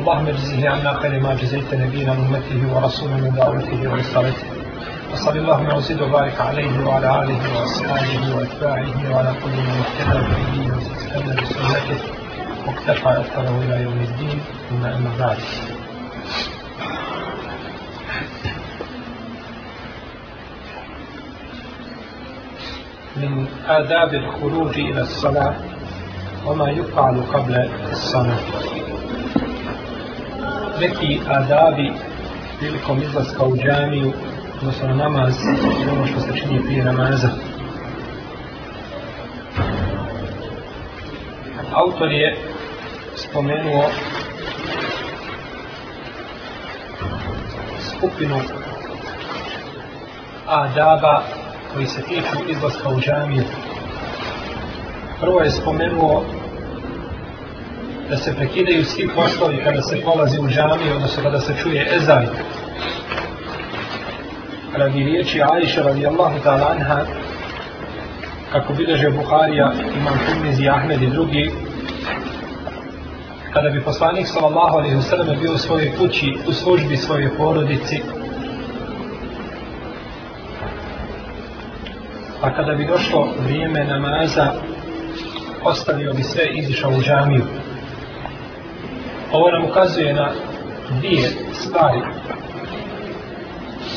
اللهم اجزه عنا خير ما جزيت نبينا من امته ورسولا من دعوته ورسالته وصل اللهم وزد وبارك عليه وعلى اله واصحابه واتباعه وعلى كل من اهتدى بهديه واستسلم بسنته واكتفى اثره الى يوم الدين ثم اما بعد من آداب الخروج إلى الصلاة وما يفعل قبل الصلاة neki adabi prilikom izlaska u džamiju, odnosno na namaz, ono što se čini prije namaza. Autor je spomenuo skupinu adaba koji se tiču izlaska u džamiju. Prvo je spomenuo da se prekidaju svi poslovi kada se polazi u džami, odnosno kada se čuje ezan. Radi riječi Aisha radi Allahu ta'ala anha, kako bilože Buharija, imam Kumiz i Ahmed i drugi, kada bi poslanik sallallahu alaihi wa sallam bio u svojoj kući, u službi svoje porodici, a pa kada bi došlo vrijeme namaza, ostavio bi sve i izišao u džamiju. Ovo nam ukazuje na dvije stvari.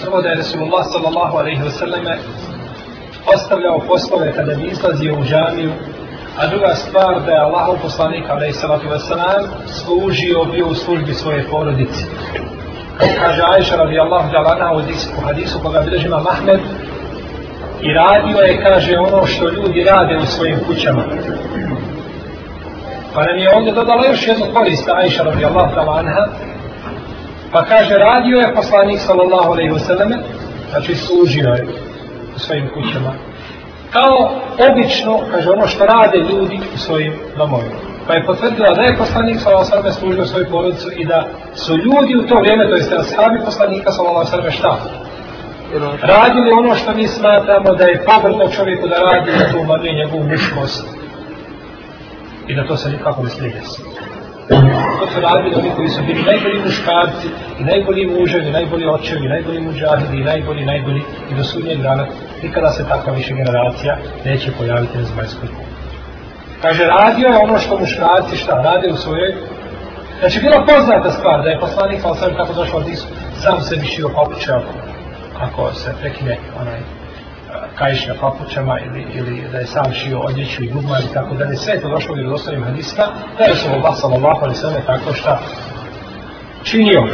Prvo da je Resulullah sallallahu alaihi wasallam ostavljao poslove kada bi izlazio u džamiju, a druga stvar da je Allahov poslanik alaihi sallatu wasallam služio bio u službi svoje porodice. Kaže Aisha radijallahu djelana u hadisu, hadisu koga bilježima Mahmed i radio je, kaže, ono što ljudi rade u svojim kućama. Pa nam je ovdje dodala još jednu korist, Aisha radijallahu ta'ala anha, pa kaže, radio je poslanik sallallahu alaihi wa sallame, znači služio je u svojim kućama, kao obično, kaže, ono što rade ljudi u svojim domovima. Pa je potvrdila da je poslanik sallallahu alaihi wa sallame služio svoju porodicu i da su ljudi u to vrijeme, to jeste ashabi poslanika sallallahu alaihi wa sallame, šta? Radili ono što mi smatramo da je pavrno čovjeku da radi na tu mladu i njegovu muškost, i da to se nikako ne smije desiti. To su radili oni koji su bili najbolji muškarci, i najbolji muževi, i najbolji očevi, i najbolji muđahidi, i najbolji, najbolji, i do sudnjeg dana, nikada se takva više generacija neće pojaviti na zemaljskoj Kaže, radio je ono što muškarci šta, radio u svojoj Znači, bila poznata stvar da je poslanik, ali sam kako došao od Isu, sam se višio popričao ako se prekine onaj kajiš na papućama ili, ili da je sam šio odjeću i gubma i tako da je sve to došlo gdje dostavim hadista, da je se ovo basalo ovako ali sve tako šta činio.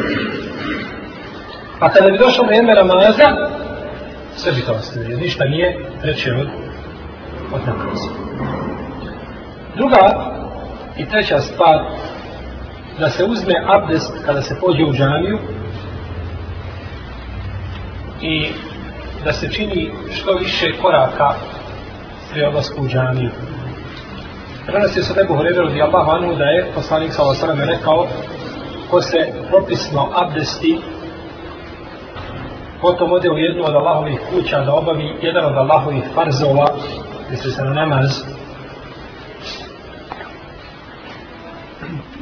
A kada bi došlo na jedne ramaza, sve bi to ostavio, ništa nije treće od, od namaza. Druga i treća stvar, da se uzme abdest kada se pođe u džaniju i da se čini što više koraka pri odlasku u džaniju. Prenos je sa tebu horebe radi Allah vanu da je poslanik sa Allah rekao ko se propisno abdesti potom ode u jednu od Allahovih kuća da obavi jedan od Allahovih farzova misli se na namaz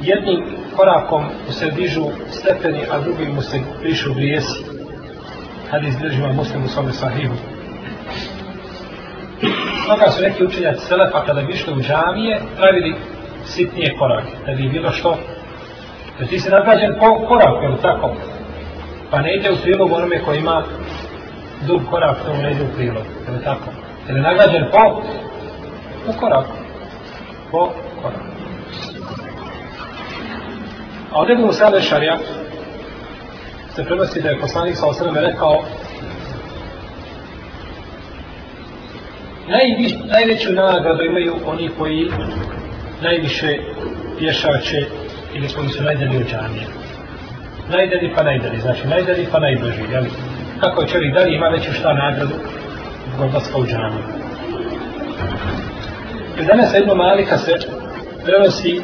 jednim korakom mu se dižu stepeni a drugim mu se prišu grijesi hadis bilježi vam muslim u svome sahihu. Toga su neki učenjaci selefa kada bi išli u džamije, pravili sitnije korake, da bi bilo što. Jer ti si nagrađen po koraku, je tako? Pa ne ide u prilog onome koji ima dug korak, to ne ide u prilog, je li tako? Jer je nagrađen po u koraku. Po koraku. A ovdje bi mu sada šarijak, se prenosi da je poslanik sa osrem rekao najviš, najveću nagradu imaju oni koji najviše pješače ili koji su najdali u džanje. Najdali pa najdali, znači najdali pa najbrži, jel? Kako čovjek dalje ima veću šta nagradu odlaska u džanje. I danas jedno malika se prenosi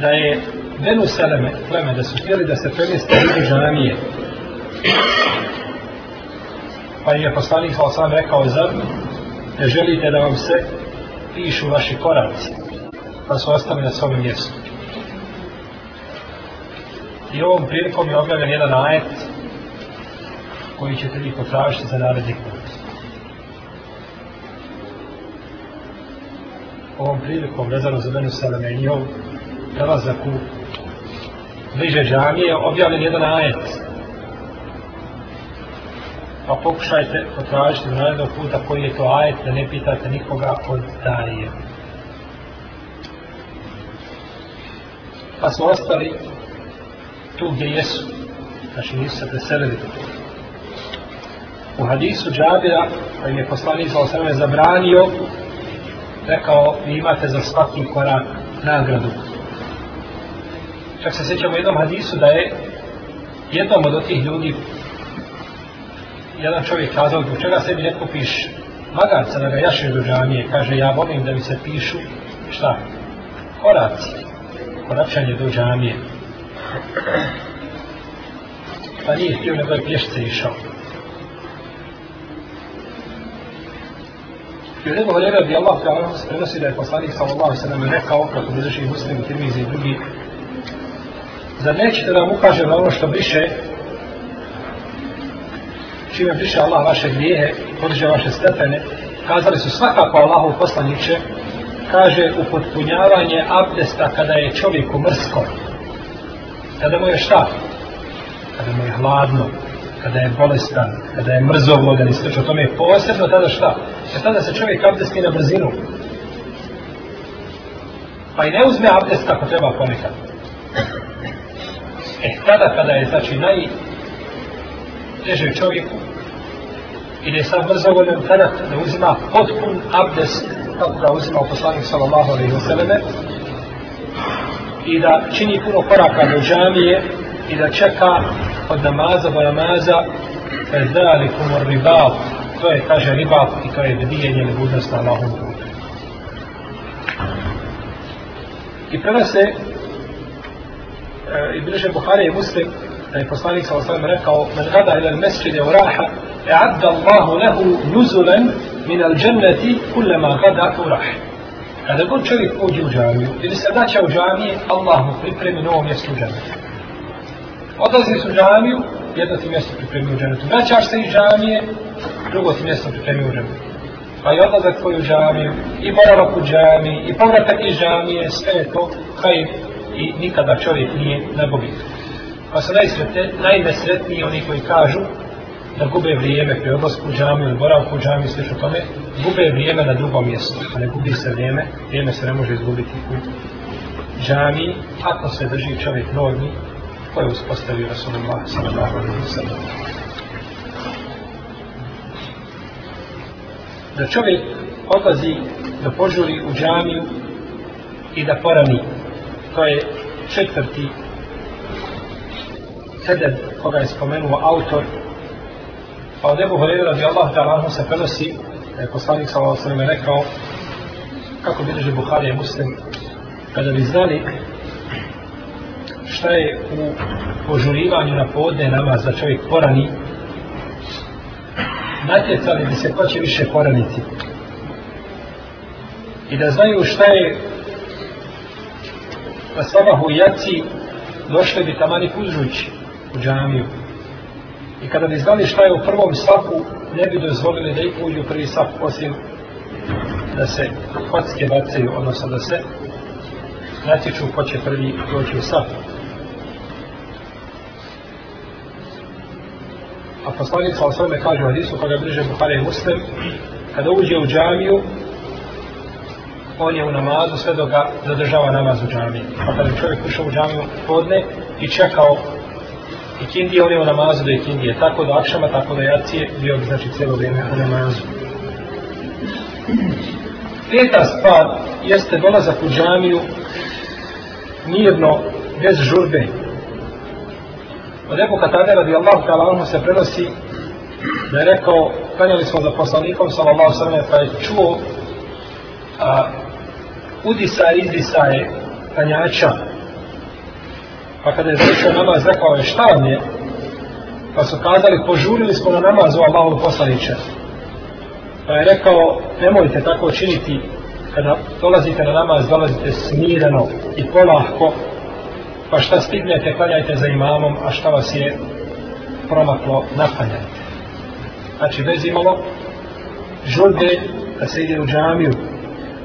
da je Benu Seleme pleme da su htjeli da se premijeste u džamije. Pa je poslanik Hvala Sam rekao, zar ne želite da vam se pišu vaši koraci? Pa su ostali na svom mjestu. I ovom prilikom je objavljen jedan ajet koji ćete vi potražiti za naredni put. ovom prilikom vezano za Benu Seleme i njihov prelazak u bliže džamije objavljen jedan ajet. Pa pokušajte potražiti na jednog puta koji je to ajet da ne pitate nikoga od Darije. Pa smo ostali tu gdje jesu. Znači nisu se preselili do U hadisu džabira, koji je poslanik za osrme zabranio, rekao, vi imate za svaki korak nagradu. Čak se sjećam u jednom hadisu da je jednom od tih ljudi jedan čovjek kazao, zbog čega sebi ne kupiš magarca da ga jašiš do džamije, kaže, ja volim da mi se pišu, šta, koraci, koračanje do džamije. Pa nije htio, nego je pješce išao. I u nebo ljega bi Allah prenosi da je poslanik sallallahu sallam rekao, kako bi zašli muslimi, tirmizi i drugi, Zar nećete da vam ukažem na ono što briše, čime briše Allah vaše grijehe, podiže vaše stepene, kazali su svakako Allahu poslaniče, kaže upotpunjavanje abdesta kada je čovjeku mrsko, kada mu je šta? Kada mu je hladno, kada je bolestan, kada je mrzovodan i sl. O tome je posebno tada šta? Jer tada se čovjek abdesti na brzinu. Pa i ne uzme abdest kako treba ponekad. E tada kada je znači naj teže čovjeku ili je sad mrzavoljen tada da uzima potpun abdes kako ga uzima u poslanik sallallahu alaihi vseleme i da čini puno koraka do džamije i da čeka od namaza do namaza fezali kumor ribav to je kaže ribav i to je vidijenje ili budnost na Allahom putu i prve se i i Buhari يدرج البخاري مسلم يعني فصالي صلى الله عليه وسلم ركعوا من غدا إلى المسجد وراح أعد الله له نزلا من الجنة كلما غدا وراح Kada god čovjek uđe u džamiju ili se daća u džamije, Allah mu pripremi novo mjesto u džamiju. Odlaziš u džamiju, jedno ti mjesto pripremi u džamiju. Vraćaš se iz džamije, drugo ti mjesto pripremi u džamiju. Pa i odlazak tvoj u džamiju, i boravak u džamiji, i povratak iz džamije, sve je to kaj i nikada čovjek nije na gubitku. Pa su najsretni, najnesretniji oni koji kažu da gube vrijeme pri odlasku u džami ili boravku u džami, sve što tome, gube vrijeme na drugom mjestu, a ne gubi se vrijeme, vrijeme se ne može izgubiti u džami, ako se drži čovjek normi, koje je uspostavio Rasulullah sallallahu alaihi wa sallam. Da čovjek odlazi da požuri u džamiju i da porani to je četvrti sedem koga je spomenuo autor pa od Ebu Horeira radi Allah da Allahom se prenosi da je poslanik sa Allahom sveme rekao kako bilježe Buharija muslim kada bi znali šta je u požurivanju na podne namaz da čovjek porani natjecali bi se ko će više poraniti i da znaju šta je pa sabah u jaci došli bi tamani kuzrujući u džamiju. I kada bi znali šta je u prvom safu, ne bi dozvolili da ih uđu prvi saf, osim da se kocke bacaju, odnosno da se natječu ko će prvi doći u saf. A poslanica o svojme kaže u hadisu, koga bliže Buhare i Muslim, kada uđe u džamiju, on je u namazu sve dok ga zadržava namaz u džami. Pa kada je čovjek ušao u džami podne i čekao ikindije, on je u namazu do ikindije. Tako do akšama, tako do jacije, bio bi znači cijelo vrijeme u namazu. Peta stvar jeste dolazak u džamiju mirno, bez žurbe. Od epoka tada radi Allah kala ono se prenosi da je rekao, kanjali smo da poslanikom sallallahu sallam je pa je čuo a, udisa i izdisa je tanjača. Pa kada je zvršio namaz, rekao je šta vam je? Pa su kazali, požurili smo na namazu Allahovu poslaniče. Pa je rekao, nemojte tako činiti, kada dolazite na namaz, dolazite smireno i polahko, pa šta stignete, klanjajte za imamom, a šta vas je promaklo, naklanjajte. Znači, bez imalo žulbe da se ide u džamiju,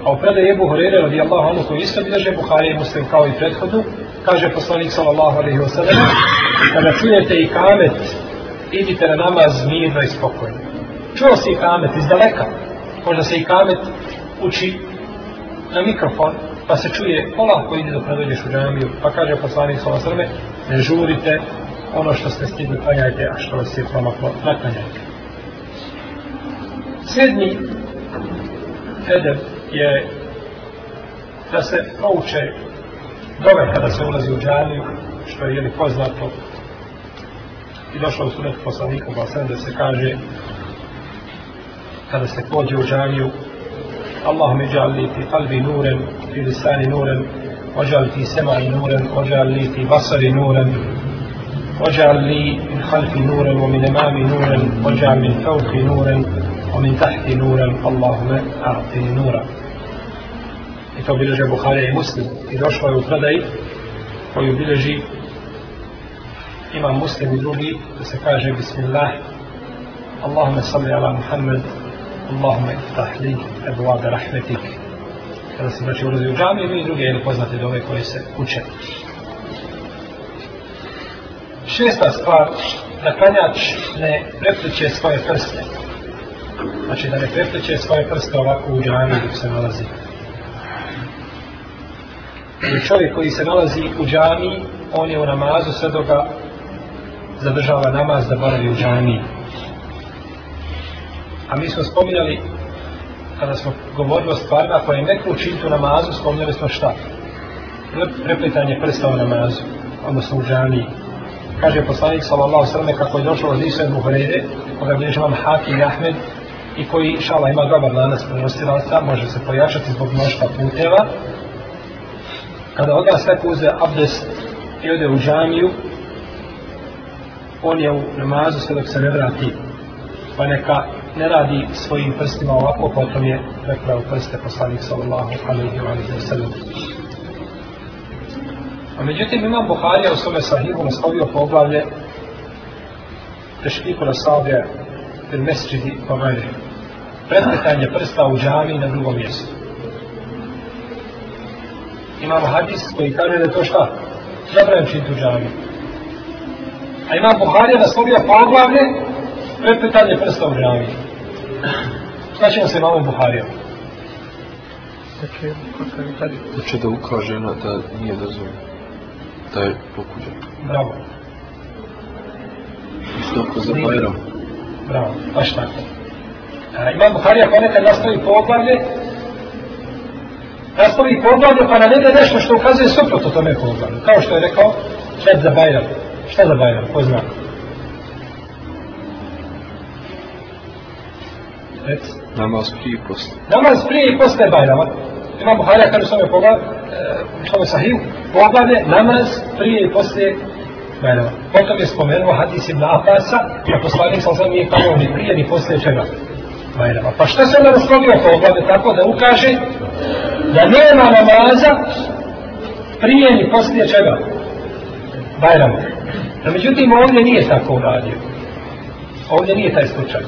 a u predaj Ebu Horeira radijallahu anhu koji isto bilježe Buhari i Muslim kao i prethodu, kaže poslanik sallallahu alaihi wa sallam, kada činete i kamet, idite na namaz mirno i spokojno. Čuo se i kamet iz daleka, možda se i kamet uči na mikrofon, pa se čuje polako ide dok ne dođeš u džamiju, pa kaže poslanik sallallahu alaihi wa sallam, ne žurite ono što ste stigli, klanjajte, a što vas je promaklo, naklanjajte. Sedmi edep je da se pouče dove kada se ulazi u džaniju, što je jeli poznato i došlo u sunetu poslanikom pa Basen da se kaže kada se pođe u džaniju Allahum i džali ti kalbi nurem, ti lisani nurem, ođal ti semaj nurem, ođal li ti basari nurem, ođal li min halfi nurem, o min emami nurem, ođal min fauki nurem, o min tahti nurem, Allahume, a ti nurem i to bilježe Buharija i Muslim i došlo je u predaj koju bilježi ima Muslim i drugi da se kaže Bismillah Allahumme salli ala Muhammed Allahumme tahli ebu ade rahmetik kada se znači ulazi u džami i drugi je poznati do ove koje se uče šesta stvar da kanjač ne prepliče svoje prste znači da ne prepliče svoje prste ovako u džami dok se nalazi čovjek koji se nalazi u džami, on je u namazu sve dok ga zadržava namaz da boravi u džami. A mi smo spominjali, kada smo govorili o stvarima koje je neko učiniti u namazu, spominjali smo šta? Preplitanje prsta u namazu, odnosno u džami. Kaže poslanik sallallahu sallam kako je došlo od Isra Buhrede, koga bliže vam Haki i Ahmed, i koji, šala, ima dobar lanas prenosilaca, može se pojačati zbog mnoštva puteva, kada od nas neko uze abdest i ode u džamiju, on je u namazu sve dok se ne vrati, pa neka ne radi svojim prstima ovako, potom je prekrao prste poslanik sallallahu alaihi wa sallam. A međutim, imam Buharija u svome sahibu nastavio poglavlje tešpiku na sabe ili mesečidi pomeri. Pa Pretretanje prsta u džami na drugom mjestu imamo hadis koji kaže da to šta? Zabrajem čin tu džami. A imam Buharija da slobija poglavlje, prepetanje prsta u džami. Šta ćemo se imamo Buharija? Da će da ukaže na da nije dozvoljeno. Da je pokuđen. Bravo. Isto ako za Bajram. Bravo, baš tako. A, imam Buharija ponekad nastavi poglavlje, nastavi poglavlje pa navede nešto što ukazuje suprotno tome poglavlju. Kao što je rekao Fred za Bajer. Šta za Bajer? Ko zna? Et. Namaz prije i posle. Namaz prije i posle Bajrama. Ima Buharija kada su ome poglavlje, u tome e, sahiju, poglavlje namaz prije i posle Bajrama. Potom je spomenuo hadis ibn Abbasa, a poslanik sam sam nije pao ni prije ni posle čega Bajrama. Pa šta se onda naslovio poglavlje tako da ukaže da nema namaza prije ni poslije čega? Bajrama. No, međutim, ovdje nije tako uradio. Ovdje nije taj slučaj.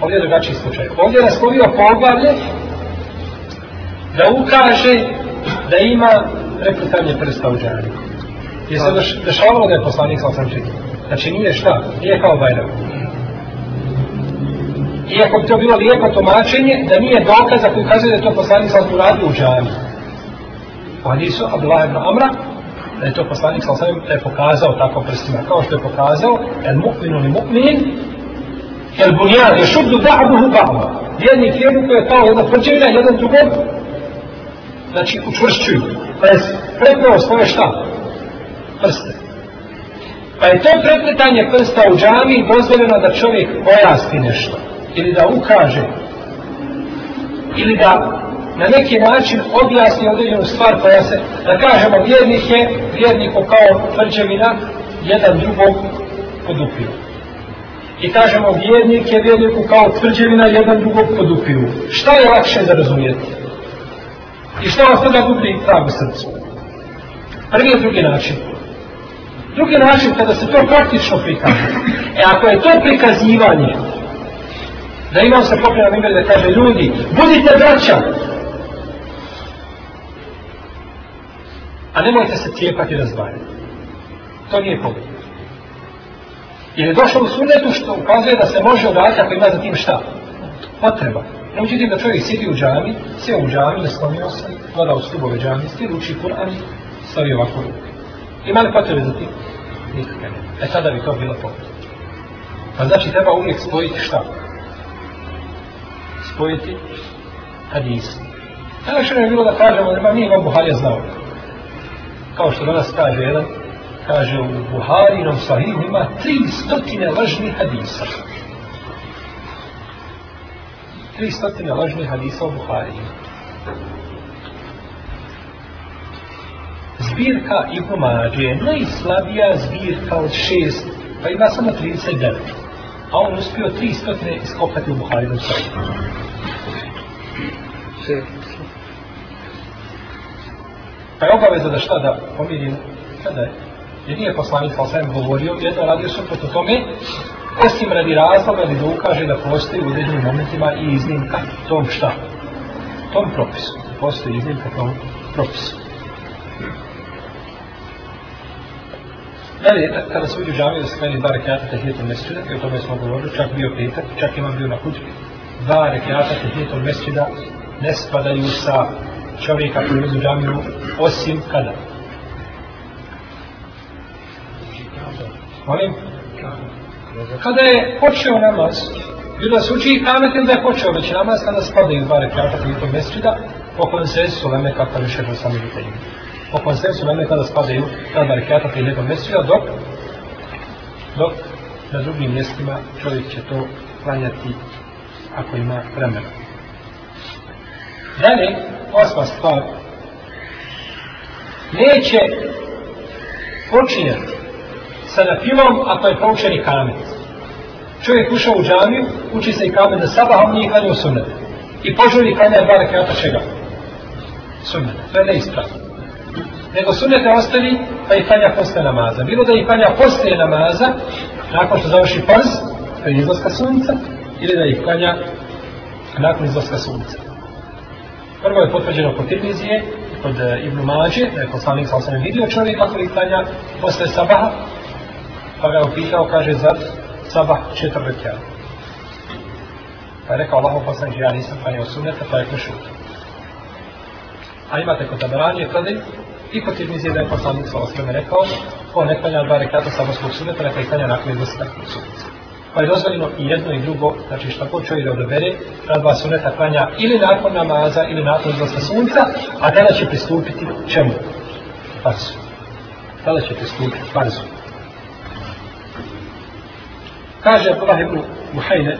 Ovdje je drugačiji slučaj. Ovdje je raspovio poglavlje da ukaže da ima prepustavanje prsta u džaniku. Je se dešavalo da je poslanik sa osam Znači nije šta, nije kao Bajrama iako bi to bilo lijepo tomačenje, da nije dokaza koji kazuje da je to poslanik sa osvim radio u džami. Pa nisu, Abdullah ibn Amra, da je to poslanik sa osvim, da je pokazao tako prstima, kao što je pokazao, el mu'minu li mu'minin, el bunijan, je šuddu ba'du hu ba'du. Jedni kjeru koji je pao jedna tvrđevina, jedan drugog, znači učvršćuju. Pa je prepao svoje šta? Prste. Pa je to prepletanje prsta u džami dozvoljeno da čovjek pojasti nešto ili da ukaže ili da na neki način objasni određenu stvar koja se, da kažemo, vjernik je vjerniku kao tvrđevina jedan drugog podupio. I kažemo, vjernik je vjerniku kao tvrđevina jedan drugog podupio. Šta je lakše za razumijeti? I što vas tada gubi pravo srcu? Prvi je drugi način. Drugi način, kada se to praktično prikaže. E ako je to prikazivanje, da imam se popljena na da kaže ljudi, budite braća. A nemojte se cijepati i razvajati. To nije pogled. Jer je došlo u sunetu što ukazuje da se može odraditi ako ima za tim šta. Potreba. Ne uđutim da čovjek sjedi u džami, sjeo u džami, ne slomio se, gleda u stubove džami, stil uči Kur'an i stavi ovako ruke. Ima li potrebe za tim? Nikakve ne. E sada bi to bilo pogled. Pa znači treba uvijek spojiti šta? spojiti hadis. Najlakše ne bi bilo da kažemo, nema nije vam Buharija znao. Kao što danas kaže jedan, kaže u Buharinom sahihu ima tri stotine lažnih hadisa. Tri stotine lažnih hadisa u Buharinu. Zbirka Ibn Mađe je najslabija zbirka od šest, pa ima samo 39 a on uspio 300 iskopati u Buharinom sajdu. Pa je obaveza da šta da pomiri, kada je? Jer nije poslanik sa osvijem govorio, jer da radio su proti tome, osim radi razloga ali da ukaže da postoji u određenim momentima i iznimka tom šta? Tom propisu. Postoji iznimka tom propisu. Hmm. Ali, kada se uđu džamiju, se kada je dva rekiata tehijetom mesečida, i o tome smo govorili, čak bio petak, čak imam bio na kutbi, dva rekiata tehijetom mesečida ne spadaju sa čovjeka koji uđu džamiju, osim kada. Molim? Kada je počeo namaz, i da se uči i kamet ili da je počeo već namaz, kada spadaju dva rekiata tehijetom mesečida, po konsensu, leme kakva više da sami vidite o konsensu na kada spadaju na barikata pri nekom mjestu, dok, dok na drugim mjestima čovjek će to klanjati ako ima vremena. Dalje, osma stvar, neće počinjati sa nafilom, a to je poučeni kamen. Čovjek ušao u džamiju, uči se i kamen na sabahom, nije gledao sunet. I požuli kamen je barak i otačega. Sunet. To je neispravno nego sunnete ostavi pa ih panja posle namaza. Bilo da ih panja posle namaza, nakon što završi prs, to je izlaska sunca, ili da ih panja nakon izlaska sunca. Prvo je potvrđeno kod Tirmizije, kod e, Ibn Mađe, da je poslanik sa osnovim vidio čovjek kako ih panja posle sabaha, pa ga je upitao, kaže, za sabah četvr rekiat. Pa je rekao Allah, poslanik, ja nisam panio sunnete, pa je pošutio. A imate kod Tabranije, tada i kod tih mizije da je poslanik sa osvrme rekao, ko ne klanja dva rekata saborskog suneta, neka i klanja nakon jednu stakvu suneta. Pa je dozvoljeno i jedno i drugo, znači šta ko čovjek da odobere, na dva suneta klanja ili nakon namaza ili nakon izlaska sunca, a tada će pristupiti čemu? Farzu. Tada će pristupiti farzu. Kaže Abdullah ibn Muhajne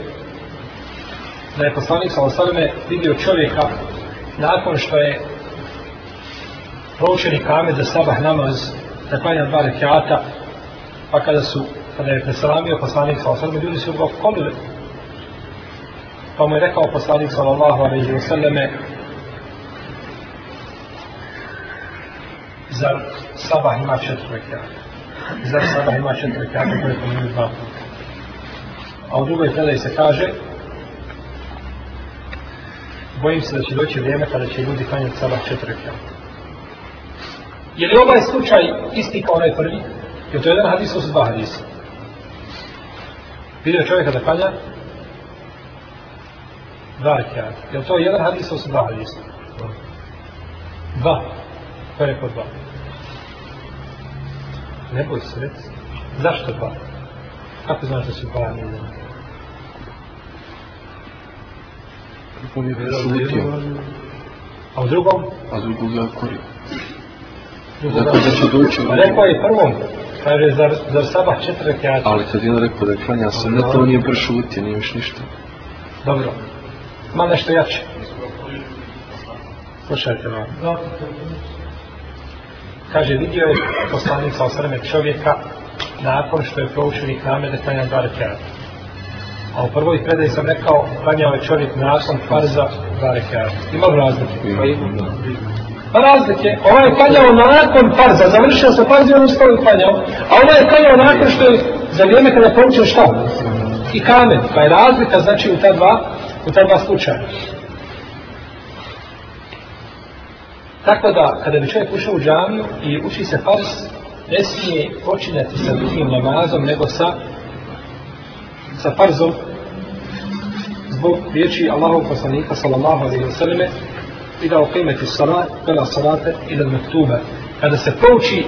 da je poslanik sa osvrme vidio čovjeka nakon što je proučeni kamet za sabah namaz, da klanja dva rekiata, pa kada su, kada je preselamio poslanik sa osrme, ljudi su ga okomili. Pa mu je rekao poslanik sa Allah, zar sabah ima četiri rekiata? Zar sabah ima četiri rekiata koje pomenuju dva puta? A u drugoj predaji se kaže, bojim se da će doći vrijeme kada će ljudi klanjati sabah četiri rekiata. Je li ovaj slučaj isti kao onaj prvi? Je to jedan hadis, to su dva hadisa. Vidio čovjeka da kalja? Dva rekiata. Je li to jedan hadis, to su dva hadisa? Dva. Preko dva. Ne boj se reći. Zašto dva? Kako znaš da su dva hadisa? Šutio. A u drugom? A u drugom ga korio. Rekao da će doći u Rekao je prvom, kaže, pa zar, zar sabah četiri rekiata? Ali kad je on rekao da je klanja se, ne to nije brš uti, nije još ništa. Dobro, ima nešto jače. Slušajte vam. Kaže, vidio je poslanica osvrme čovjeka nakon što je proučio i klame da klanja dva rekiata. A u prvoj predaj sam rekao, klanjao je čovjek nakon farza dva rekiata. Ima razlike. Ima, ima razlike. Ovaj je klanjao nakon farza, završio se farz i on ustao i klanjao. A ovaj je klanjao nakon što je za vrijeme kada je poručio šta? I kamen. Pa je razlika znači u ta dva, u ta dva slučaja. Tako da, kada bi čovjek ušao u džamiju i uči se farz, ne smije počinjati sa drugim namazom, nego sa, sa farzom, zbog riječi Allahov poslanika, sallallahu alaihi wa sallame, ila uqimati salat, ila salate, ila maktuba. Kada se pouči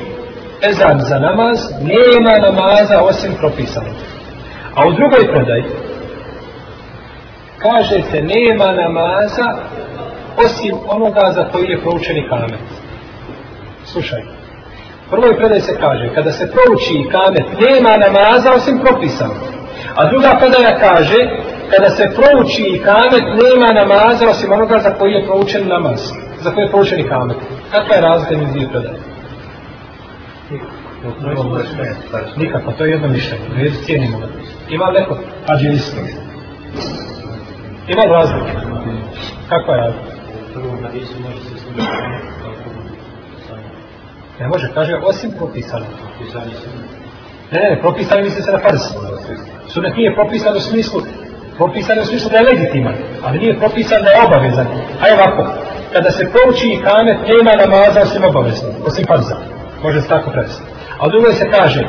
ezan za namaz, nema namaza osim propisano. A u drugoj predaj, kaže se nema namaza osim onoga za koji je proučeni kamet. Slušaj, u prvoj predaj se kaže, kada se prouči kamet, nema namaza osim propisano. A druga predaja kaže, kada se prouči i kamet, nema namaza osim onoga za koji je proučen namaz, za koji je proučen i kamet. Kakva je razlika među dvije predaje? Nikakva, to je jedno mišljenje, ne cijenimo ga. Ima neko, ađe je isto. Ima razlika. Kakva je razlika? Ne može, kaže, osim propisanog. Ne, ne, ne, propisani misli se na farsu. Sunet nije propisan u smislu propisan je u smislu da je legitiman, ali nije propisan da je obavezan. A je ovako, kada se prouči i kane, nema namaza osim obavezno, osim farza. Može se tako prevesti. A drugo se kaže,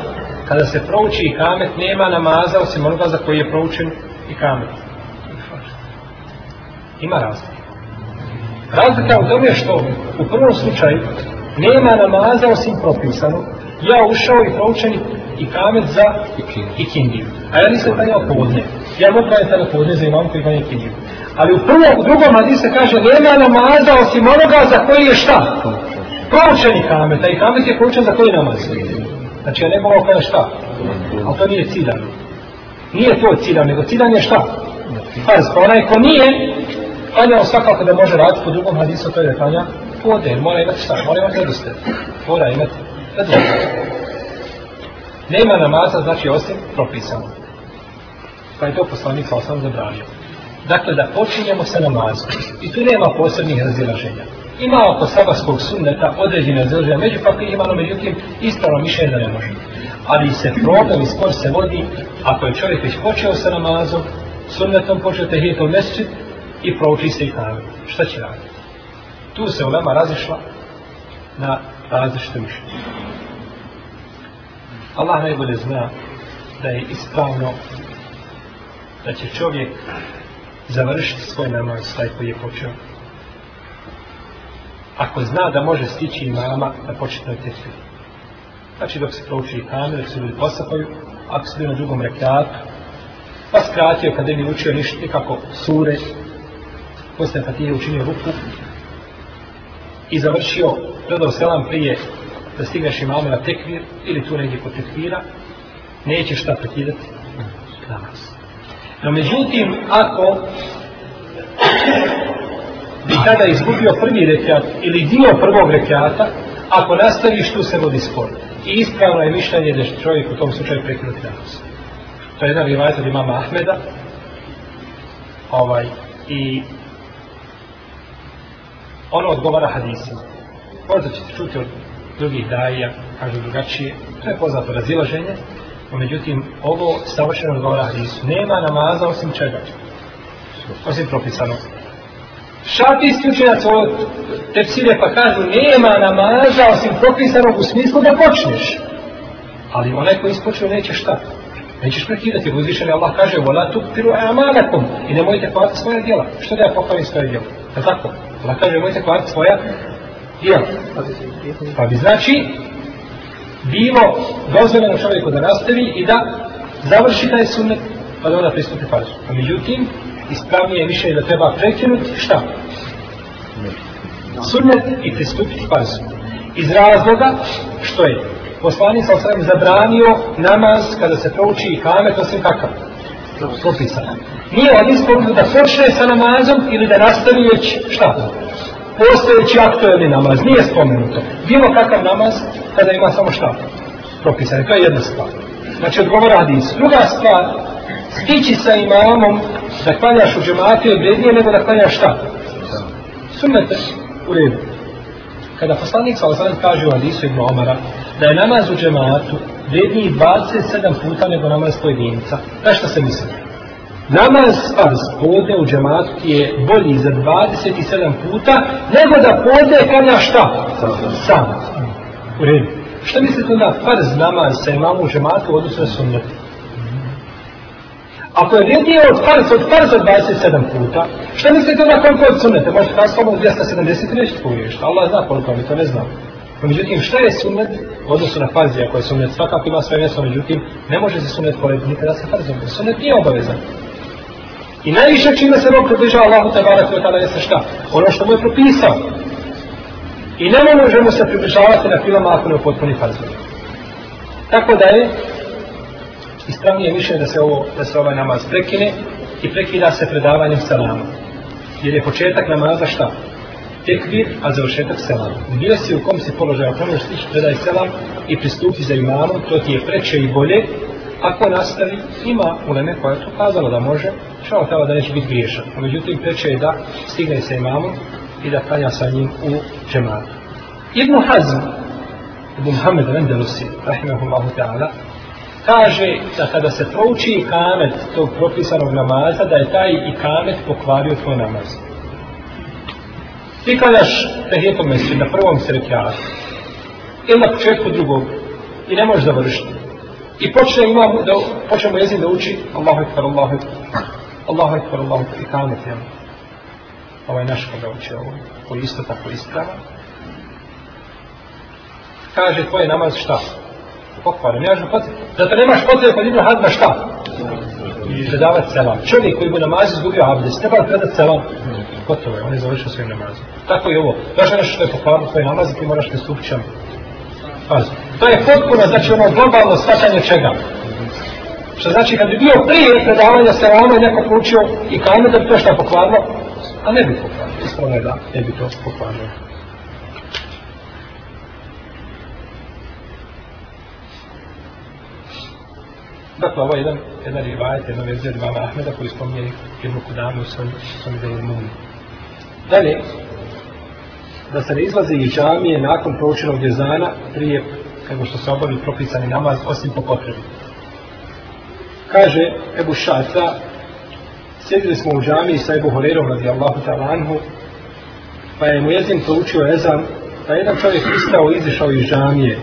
kada se prouči i kamet, nema namaza osim onoga za koji je proučen i kamet. Ima razlika. Razlika u tome što u prvom slučaju nema namaza osim propisano, ja ušao i proučen i kamet za ikindiju. A ja nisam tajao povodnje. Ja mogu kada je podne za imam koji manje knjigu. Ali u prvom, u drugom hadise kaže, nema namaza osim onoga za koji je šta? Proučeni kamet, a i kamet je proučen za koji namaz. Znači, ja ne mogu kada šta? A to nije cidan. Nije to cidan, nego cidan je šta? Farz, pa onaj ko nije, klanjao svakako da može raditi po drugom hadisu, to je da klanja podne, mora imati šta? Mora imati predoste. Mora imati predoste. Nema namaza, znači, osim propisano pa je to poslanik sa osam zabranio. Dakle, da počinjemo sa namazom. I tu nema posebnih razilaženja. Ima oko sabarskog sunneta određene razilaženja među papirima, no međutim, ispravno mišljenje da ne može. Ali se problem i spor se vodi, ako je čovjek već počeo sa namazom, sunnetom počeo te hitom mesečit i prouči se i tajom. Šta će raditi? Tu se u nama razišla na različite mišljenje. Allah najbolje zna da je ispravno da će čovjek završiti svoj namaz taj koji je počeo ako zna da može stići imama da početne tefe znači dok se prouči kamer dok se ljudi posapaju ako se bio na drugom rekreatu pa skratio kada je učio ništa nikako sure posle pa ti je učinio ruku i završio dodao selam prije da stigneš imama na tekvir ili tu negdje kod tekvira neće šta prekidati namaz mm. No međutim, ako bi tada izgubio prvi rekiat ili dio prvog rekiata, ako nastaviš tu se vodi spor. I ispravno je mišljanje da će čovjek u tom slučaju prekinuti namaz. To je jedna rivajta od imama Ahmeda. Ovaj, I ono odgovara hadisima. Možda ćete čuti od drugih daja, kažu drugačije. To je poznato razilaženje hadisu. Međutim, ovo savršeno odgovara hadisu. Nema namaza osim čega? Osim propisano. Šafi isključuje nas od tepsire pa kažu nema namaza osim propisanog u smislu da počneš. Ali onaj koji ispočeo neće šta? Nećeš prekidati, uzvišen Allah kaže vola tu piru amanakom i nemojte kvarati svoje djela. Što da ja pokvarim svoje djela? Je tako? Allah kaže nemojte kvarati svoja djela. Pa bi znači bilo dozvoljeno čovjeku da nastavi i da završi taj sunnet, pa da onda pristupi farzu. A međutim, ispravnije je više da treba prekinuti, šta? Sunnet i pristupiti farzu. Iz razloga što je poslanik sa osram zabranio namaz kada se prouči i kame, to se kakav? Propisano. Nije on ispomnio da počne sa namazom ili da nastavi već šta? Šta? postojeći aktualni namaz, nije spomenuto. Bilo kakav namaz, kada ima samo šta propisane, to je jedna stvar. Znači, odgovora hadis. Druga stvar, stići sa imamom da klanjaš u džematu je vrednije nego da klanjaš šta? Sunnete u redu. Kada poslanik sa osadom kaže u hadisu i gnomara da je namaz u džematu vredniji 27 puta nego namaz pojedinca, na što se misli? Na Namaz farz podne u džematu je bolji za 27 puta nego da podne kanja šta? Sam. U redu. Šta mislite onda farz namaz sa imamu u džematu odnosno na sunnet? Ako je vrednije od farz, od farz od 27 puta, šta mislite onda koliko od sunnete? Možete nas samo 270 reći tvoje, šta Allah zna koliko mi to ne znam. No, međutim, šta je sunnet u odnosu na farzi, ako je sunnet svakako ima svoje mjesto, međutim, ne može se sunnet porediti nikada sa farzom, sunnet nije obavezan. I najviše čime se rob približava Allahu Tebara Kvetala ta jeste šta? Ono što mu je propisao. I ne možemo se približavati na filama ako ne potpuni farzove. Tako da je ispravnije mišljenje da se ovo, da se ovaj namaz prekine i prekida se predavanjem salama. Jer je početak namaza šta? Tekvir, a završetak selam. Bio si u kom si položaj, u kom si predaj selam i pristupi za imamu, to ti je preče i bolje, ako nastavi, ima uleme koja je to kazala da može, što je da neće biti griješan. Međutim, preče je da stigne sa imamom i da kanja sa njim u džematu. Ibn Hazm, Ibn Muhammed Rendelusi, rahimahullahu ta'ala, kaže da kada se prouči ikamet tog propisanog namaza, da je taj ikamet pokvario tvoj namaz. Ti kadaš tehijetom mesti na prvom srekjatu ili na početku drugog i ne možeš završiti i počne imam da počne mu jezik da uči Allahu ekber, Allahu ekber, Allahu ekber, Allahu ekber, i kanet, jel? Ovo ovaj je naš koga uči ovo, ovaj, koji isto tako isprava. Kaže, tvoj je namaz šta? Pokvarim, ja žem potrebno. Zato nemaš potrebno kod Ibn Hadna šta? Predavat selam. Čovjek koji mu namaz izgubio abdest, ne bada predat selam. Gotovo je, on je završio svojim namazom. Tako je ovo. Daš nešto što je pokvarno tvoj namaz i ti moraš te stupićama Pazi. To je potpuno, znači ono globalno shvatanje čega. Što znači kad bi bio prije predavanja se ono je neko poučio i kao ono da bi to što pokvarno, a ne bi pokvarno, ispravno je da, ne bi to pokvarno. Dakle, ovo je jedan, jedan rivajt, jedna verzija dvama Ahmeda koji spominje jednu kudamu u svom, svom delu Dalje, da se ne izlaze iz džamije nakon proučenog jezana prije kako što se obavi propisani namaz osim po potrebi. Kaže Ebu Šafa, sjedili smo u džamiji sa Ebu Horerom radi Allahu Talanhu, pa je mu jezin proučio ezan, pa jedan čovjek istao i izišao iz džamije,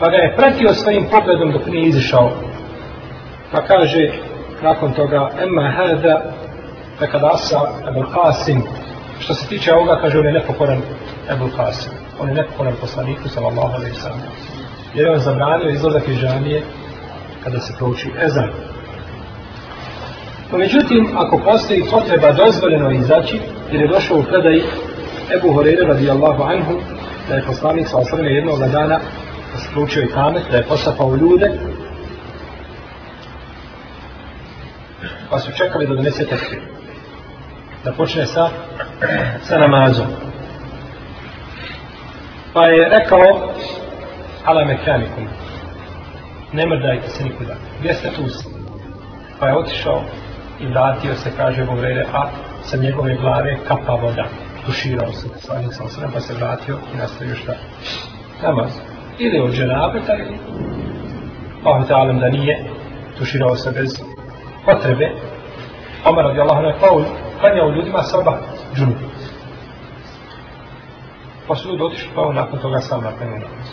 pa ga je pratio svojim pogledom dok nije izišao. Pa kaže, nakon toga, emma hada, pekad asa, Ebu Qasim, što se tiče ovoga, kaže, on je nepokoran Ebu Kasim. On je nepokoran poslaniku, sallallahu alaihi sallam. Jer je on zabranio izlazak iz žanije kada se prouči Ezan. No, međutim, ako postoji potreba dozvoljeno izaći, jer je došao u predaj Ebu Horeira radijallahu anhu, da je poslanik sa osrme jednog dana da se proučio i kamet, da je posapao ljude, pa su čekali da donese tekfir da počne sa, sa namazom. Pa je rekao, ala mekanikum, ne mrdajte se nikuda, gdje ste tu ste? Pa je otišao i vratio se, kaže Bog rede, a sa njegove glave kapa voda. Tuširao se, slanik sam sve, pa se vratio i nastavio šta? Namaz. Ili od dženabeta, ili pa ho ta'alam da nije tuširao se bez potrebe. Omar radi Allahom je kao klanja u ljudima Srba džunu. Pa su ljudi otišli, pa on nakon toga sam na klanju namaz. A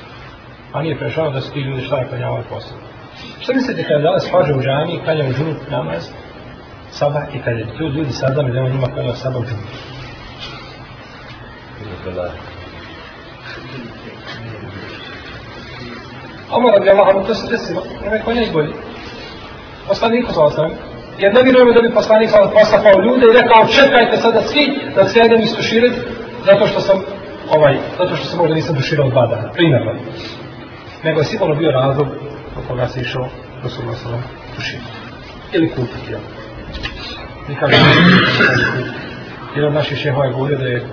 pa nije prešao da su ti ljudi šta je klanjavao i posao. Što mislite kada danas hlađe u džami i klanja u džunu namaz, Saba i kada je tu ljudi saznali da on ima klanja Saba u džunu? Omar Abdelmah, to se desilo, nema je konja i bolji. Ostan Niko sa ostanem, Jer ne vjerujemo da bi poslanik sada poslapao ljude i rekao čekajte sada svi da se jedem istuširiti zato što sam ovaj, zato što sam možda nisam duširao dva dana, primjerno. Nego je sigurno bio razlog od koga se išao do svoga sada duširiti. Ili kupiti, jel? Nikad ne kupiti. Jedan naših šehova je govorio da je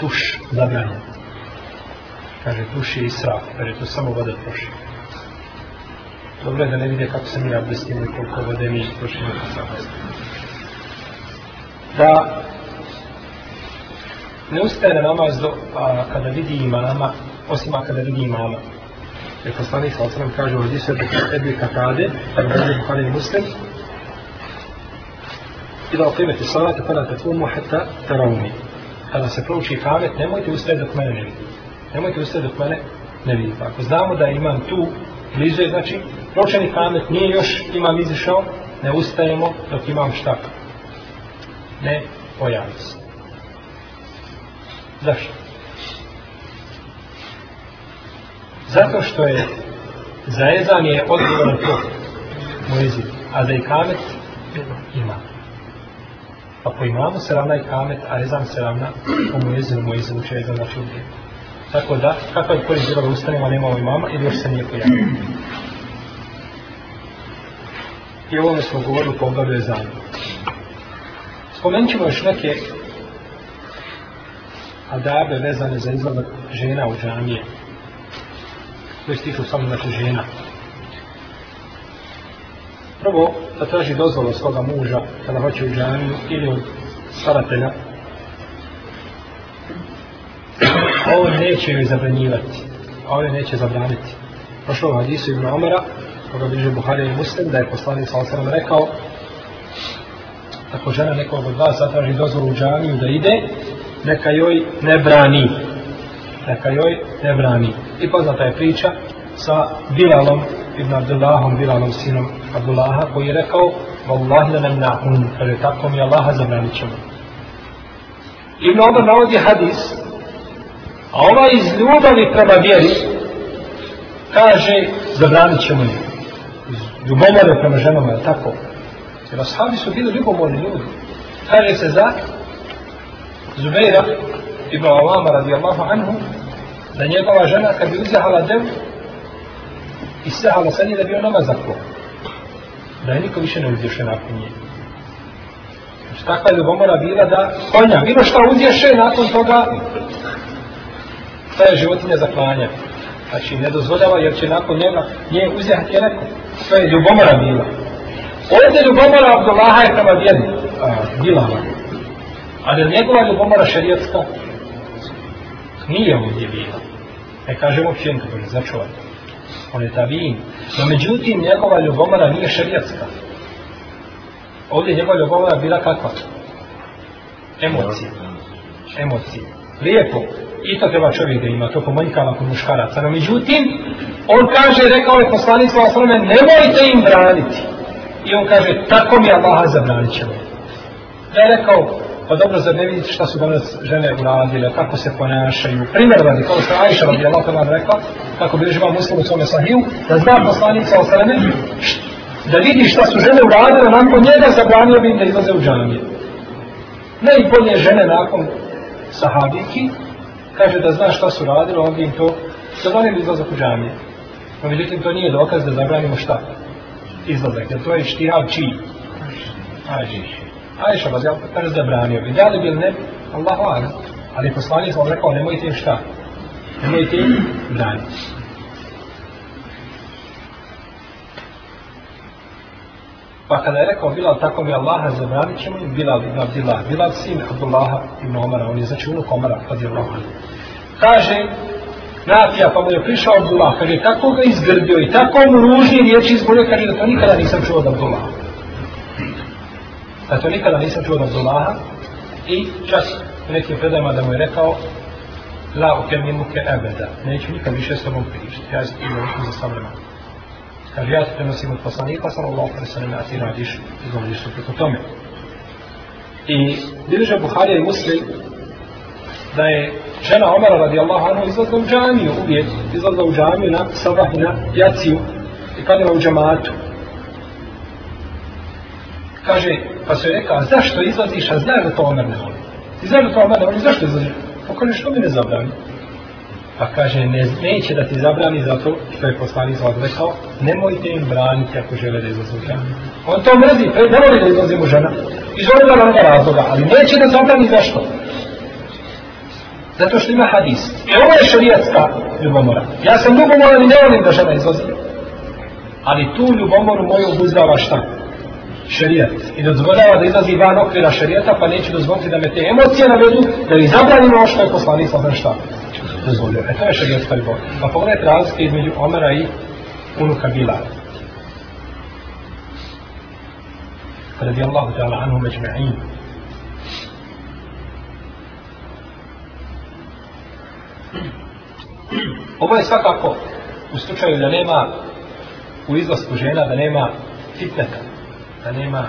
tuš zabranjen. Kaže, tuš je israf, jer je to samo vode prošlo dobro je da ne vide kako se mi nadvestimo i koliko vode mi trošimo sa sabastu. Da ne ustaje na namaz do, a, kada vidi imama, osim a kada vidi imama. Jer poslanih sa osram kaže u hadisu Ebu Ebu Katade, kada je Bukhari muslim, i da okrimete salate, kada te tvoj muheta, tarauni. Kada se prouči pamet, nemojte ustaje dok mene ne vidi. Nemojte ustaje dok mene ne vidi. Ako znamo da imam tu, bliže, znači, Novčani kamet nije još imam izišao, ne ustajemo dok imam šta. Ne pojavi se. Zašto? Zato što je zaezan je odgovor na to Moizi, a da je kamet ima. A pa po imamu se ravna i kamet, a ezan se ravna po Moizi, znači u Moizi uče je znači Tako da, kako je pojeg bilo da ustanemo, nema ovo imama, ili još se nije pojavio i ovome smo govorili u poglavlju je zanje. Spomenut ćemo još neke adabe vezane za izlazak žena u džanije. To je stiču samo znači žena. Prvo, da traži dozvolu svoga muža kada hoće u džaniju ili od staratelja. Ovo neće joj zabranjivati. Ovo neće zabraniti. Pošlo u hadisu Ibn Omara, kako ga bliže Buhari i Muslim, da je poslanik sa osram rekao ako žena nekog od vas zatraži dozvolu u džaniju da ide, neka joj ne brani. Neka joj ne brani. I poznata je priča sa Bilalom ibn Abdullahom, Bilalom sinom Abdullaha, koji je rekao Wallahi la nemna un, kaže tako mi Allaha zabranit ćemo. Ibn Omar navodi hadis, a ova iz ljubavi prema vjeri, kaže, zabranit ćemo njih ljubomore prema ženama, je tako? Jer ashabi su bili ljubomorni ljudi. Kaže se za Zubeira ibn Alama radijallahu anhu da njegova žena kad bi uzjehala dev i sehala sa njih da bi on nama zaklo. Da je niko više ne uzješe nakon nje. Znači takva je ljubomora bila da konja, bilo šta uzješe nakon toga ta je životinja zaklanja. Znači ne dozvoljava jer će nakon njega nje uzjehati je rekao sve je ljubomora bila. Ovdje ljubomora Abdullaha je prema vjeri, Bilala. Ali je njegova ljubomora šarijetska? Nije ovdje bila. E kažemo čim kako je pa začuvan. On je tabin. No međutim, njegova ljubomora nije šarijetska. Ovdje je njegova ljubomora bila kakva? Emocija. Emocija. Lijepo. I to treba čovjek da ima, to pomanjkava kod muškaraca. No međutim, On kaže, rekao je poslanik sa osrame, nemojte im braniti. I on kaže, tako mi Allaha zabranit ćemo. Ja je rekao, pa dobro, zar ne vidite šta su danas žene uradile, kako se ponašaju. Primjer radi, kao što Ajša radi Allah to vam rekla, kako bih živao muslim u svome sahiju, da zna poslanik sa osrame, da vidi šta su žene uradile, nakon njega zabranio bi im da izlaze u džamije. Najbolje žene nakon sahabiki, kaže da zna šta su radile, on bi im to da oni bi izlazak u džamije. No, međutim, to nije dokaz da zabranimo šta? Izlazak, jer to je štihad čiji? Ađi. Ajša vas, jel, kada zabranio bi? Da li bi ne? Allah hvala. Ali poslanje sam rekao, nemojte im šta? Nemojte im braniti. Pa kada je rekao Bilal, tako bi Allaha zabranit ćemo im, Bilal ibn Abdillah, Bilal sin Abdullaha ibn Omara, on je znači unuk Omara, kada je Allah. Kaže, nafija, pa mu je prišao Abdullah, kad je tako ga izgrbio i tako mu ružnije riječi izgovorio, kaže da to nikada nisam čuo od Abdullah. Da to nikada nisam čuo od Abdullah i čas neki predajma da mu je rekao La ukemi muke ebeda, neću nikad više s tobom pričati, ja sam ima više za sam vremen. Kaže, ja te prenosim od poslanika, sam Allah, kada sam ima, ti radiš, izgledaš suprotno tome. I bilože Buharija i Muslim, da je žena Omara radijallahu anhu izlazila u džamiju uvijek, izlazila u džamiju na sabah i na jaciju i padila u džamatu. Kaže, pa se je rekao, zašto izlaziš, a znaš da to Omar ne voli? Ti znaš da to Omar ne voli, zašto izlaziš? Pa kaže, što mi ne zabrani? Pa kaže, ne, neće da ti zabrani zato što je poslani iz odrekao, nemojte im braniti ako žele da izlaze u džamiju. On to mrzi, pre, ne voli da izlazim u žena. Iz odrekao razloga, ali neće da zabrani zašto? Zato što ima hadis. I ovo je šarijatska ljubomora. Ja sam ljubomoran i ne volim da žena izostaje. Ali tu ljubomoru moju obuzdava šta? Šarijat. I dozvodava da izlazi van okvira šarijata, pa neće dozvoliti da me te emocije navedu, da mi zabranim ono što je poslanik sa šta? Dozvolio. E to je šarijatska ljubomora. Pa pogledajte razlike između Omera i unuka Bilara. Radijallahu ta'ala anhu međme'inu. Ovo je svakako u slučaju da nema u izlasku žena, da nema fitneta, da nema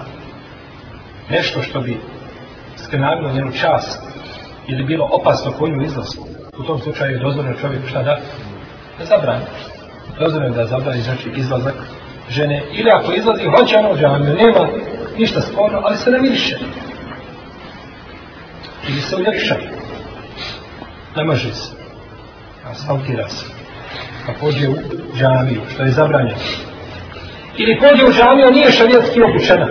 nešto što bi skrenavilo njenu čast ili bilo opasno po nju izlasku. U tom slučaju je dozvoljeno čovjeku šta da? Da zabrani. Dozvoljeno da zabrani znači izlazak žene. Ili ako izlazi, hoće ono džamiju, nema ništa sporno, ali se ne miriše. Ili se uljepša. Ne može se asfaltira se. Pa pođe u džamiju, što je zabranjeno. Ili pođe u džamiju, nije šarijetski obučena.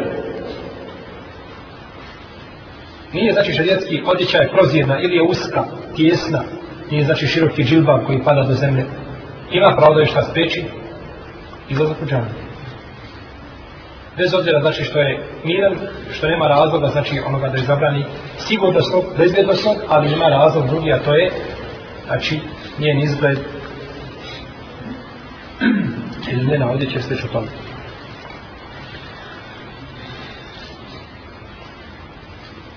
Nije znači šarijetski odjećaj prozirna ili je uska, tjesna. Nije znači široki džilban koji pada do zemlje. Ima pravo da je šta speči, izlazak u džamiju. Bez obzira znači što je miran, što nema razloga znači onoga da je zabrani sigurnosno, bezbjednostno, ali ima razlog drugi, a to je znači njen izgled ili njena odjeća sve što tome.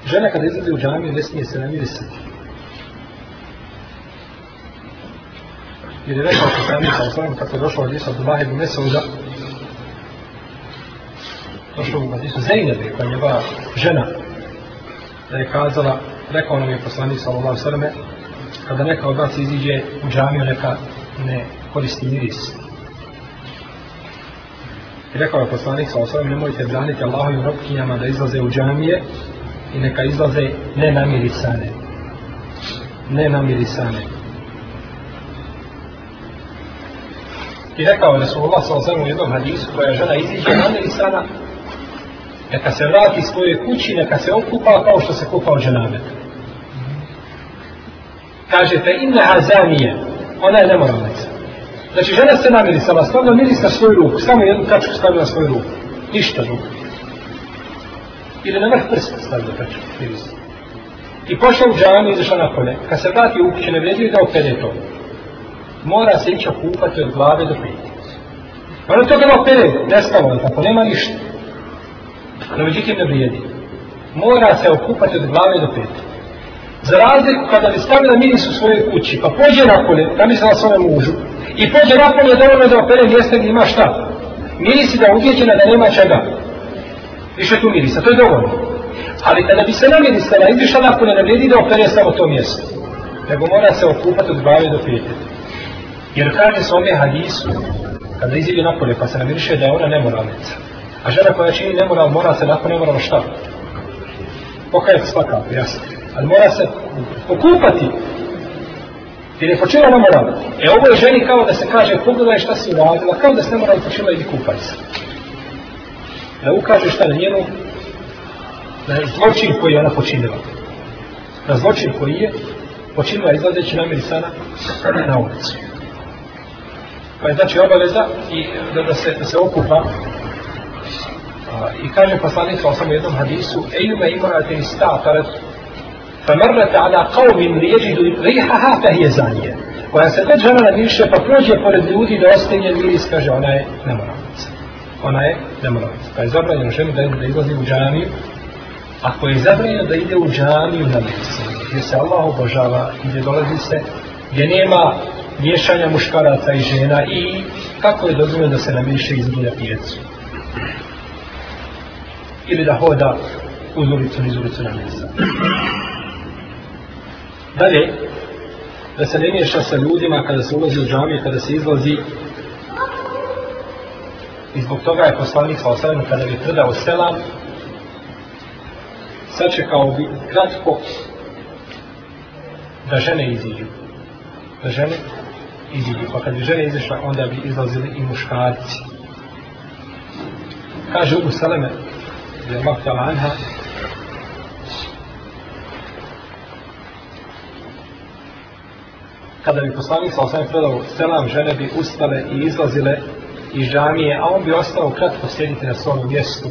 Žena kada izgleda u džamiju ne smije se namirisati. Jer je rekao što sam nisao svojom kako je došao od Isra do Bahe Bunesa u da došao u Bahe Zainabe koja je njegova žena da je kazala rekao nam je poslanik sallallahu sallam kada pa neka od vas iziđe u džamiju, neka ne koristi miris. I rekao je poslanik sa osvom, nemojte braniti Allahovim robkinjama da izlaze u džamije i neka izlaze nenamirisane. Nenamirisane. I rekao je Resulullah sa osvom u jednom hadisu koja žena iziđe namirisana, neka se vrati svoje kući, neka se okupa kao što se kupa u džanabetu kaže fe inna azamija, ona je nemoralnica. Znači, žena se namirisala, stavno mirisa svoju ruku, samo jednu kačku stavila svoju ruku, ništa drugo. Ili na vrh prsta stavila kačku, mirisa. I pošla u džavan i izašla napolje, kad se vrati u kuće, ne vredi da opere to. Mora se ići okupati od glave do pijeti. Ono to gleda opere, nestalo je, tako nema ništa. Ono međutim ne vredi. Mora se okupati od glave do pijeti za razliku kada bi stavila miris u svojoj kući, pa pođe napolje, da misle na svome mužu, i pođe napolje da ono da opere mjesto gdje ima šta, mirisi da je da nema čega, više tu mirisa, to je dovoljno. Ali kada bi se namirisala, izvišla napolje, ne vredi da opere samo to mjesto, nego mora se okupati od glave do pijete. Jer kaže se ome hadisu, kada izvije napolje, pa se namiriše da je ona nemoralnica. A žena koja čini nemoral, mora se napolje, nemoralno šta? Pokajati svakako, jasno ali mora se pokupati. Jer je počela na moral. E ovo je ženi kao da se kaže, pogledaj šta si uradila, kao da se ne mora počela i kupaj se. Da ukaže šta na njenu, na zločin koji je ona počinila. Na zločin koji je počinila izlazeći na Mirisana na ulicu. Pa je znači obaveza i da, da, se, da se okupa i kaže poslanik sa osam jednom hadisu Ejume imorate i stafaret فمرت على قوم يجد ريحها فهي زانية koja se već žena nadiše, pa prođe pored ljudi da ostane miris, kaže, ona je nemoralica. Ona je nemoralica. Pa je zabranjeno ženu da, da izlazi u džaniju, ako je zabranjeno da ide u džaniju na mjese, gdje se Allah obožava i gdje dolazi se, gdje nema miješanja muškaraca i žena i kako je dozvoljeno da se namiriše iz dulja pijecu. Ili da hoda uz ulicu, iz ulicu na mjese. Dalje, da se ne miješa sa ljudima kada se ulazi u džami, kada se izlazi. I zbog toga je poslanik sa osadom kada bi predao selam, sačekao bi kratko da žene iziđu. Da žene iziđu. Pa kad bi žene izišla, onda bi izlazili i muškarci. Kaže Ubu Saleme, je Mahtala Anha, kada bi poslanik sa osam predao selam, žene bi ustale i izlazile iz džamije, a on bi ostao kratko sjediti na svom mjestu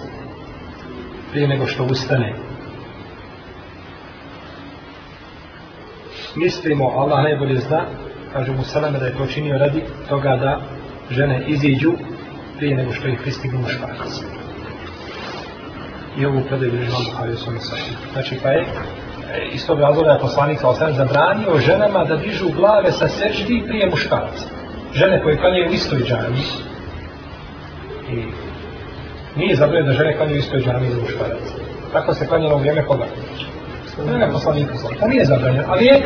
prije nego što ustane. Mislimo, Allah najbolje zna, kaže mu selam da je počinio radi toga da žene iziđu prije nego što ih pristignu muškarci. I ovu predaju je Imam Buhari u svome sahibu. Znači pa je E, iz tog razloga je poslanik sa osam zabranio ženama da dižu glave sa seždi prije muškarca. Žene koje kanjaju u istoj džami. I nije zabranio da žene kanjaju u istoj džami za muškarca. Tako se kanjalo u vrijeme koga. Ne, ne, poslanik sa osam. nije zabranio, ali je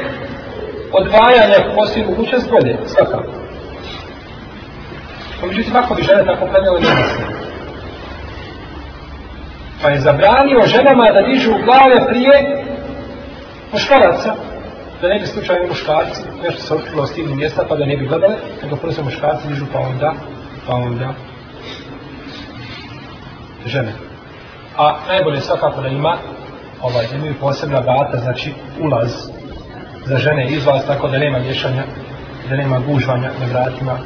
odvajanje poslije u kućan spolje, svakako. Pa međutim, ako bi žene tako kanjale džami Pa je zabranio ženama da dižu glave prije muškaraca, da ne bi slučajno muškarci nešto se učilo s tim mjesta pa da ne bi gledali, nego prvo se muškarci dižu pa onda, pa onda žene. A najbolje svakako da ima, ovaj, da imaju posebna vata, znači ulaz za žene iz vas, tako da nema mješanja, da nema gužvanja na vratima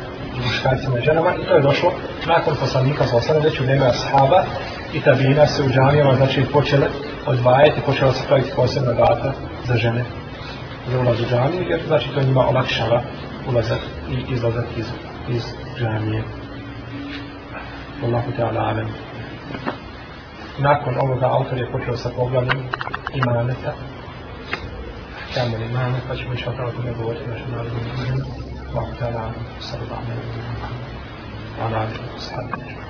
muškarcima i ženama. I to je došlo nakon poslanika sa osana, već u vreme ashaba, i tabina se u džanijama, znači počele odvajati, počela se praviti posebna data za žene za ulaz u džaniju, jer znači to njima olakšava ulazak i izlazak iz, iz džanije. Allahu Teala, amen. Nakon ovoga autor je počeo sa poglavljem imaneta. Kamer imanet, pa ćemo išao pravo tome govoriti u našem narodnom imanu. Allahu Teala, amen. Allahu Teala, amen. Allahu Teala, amen.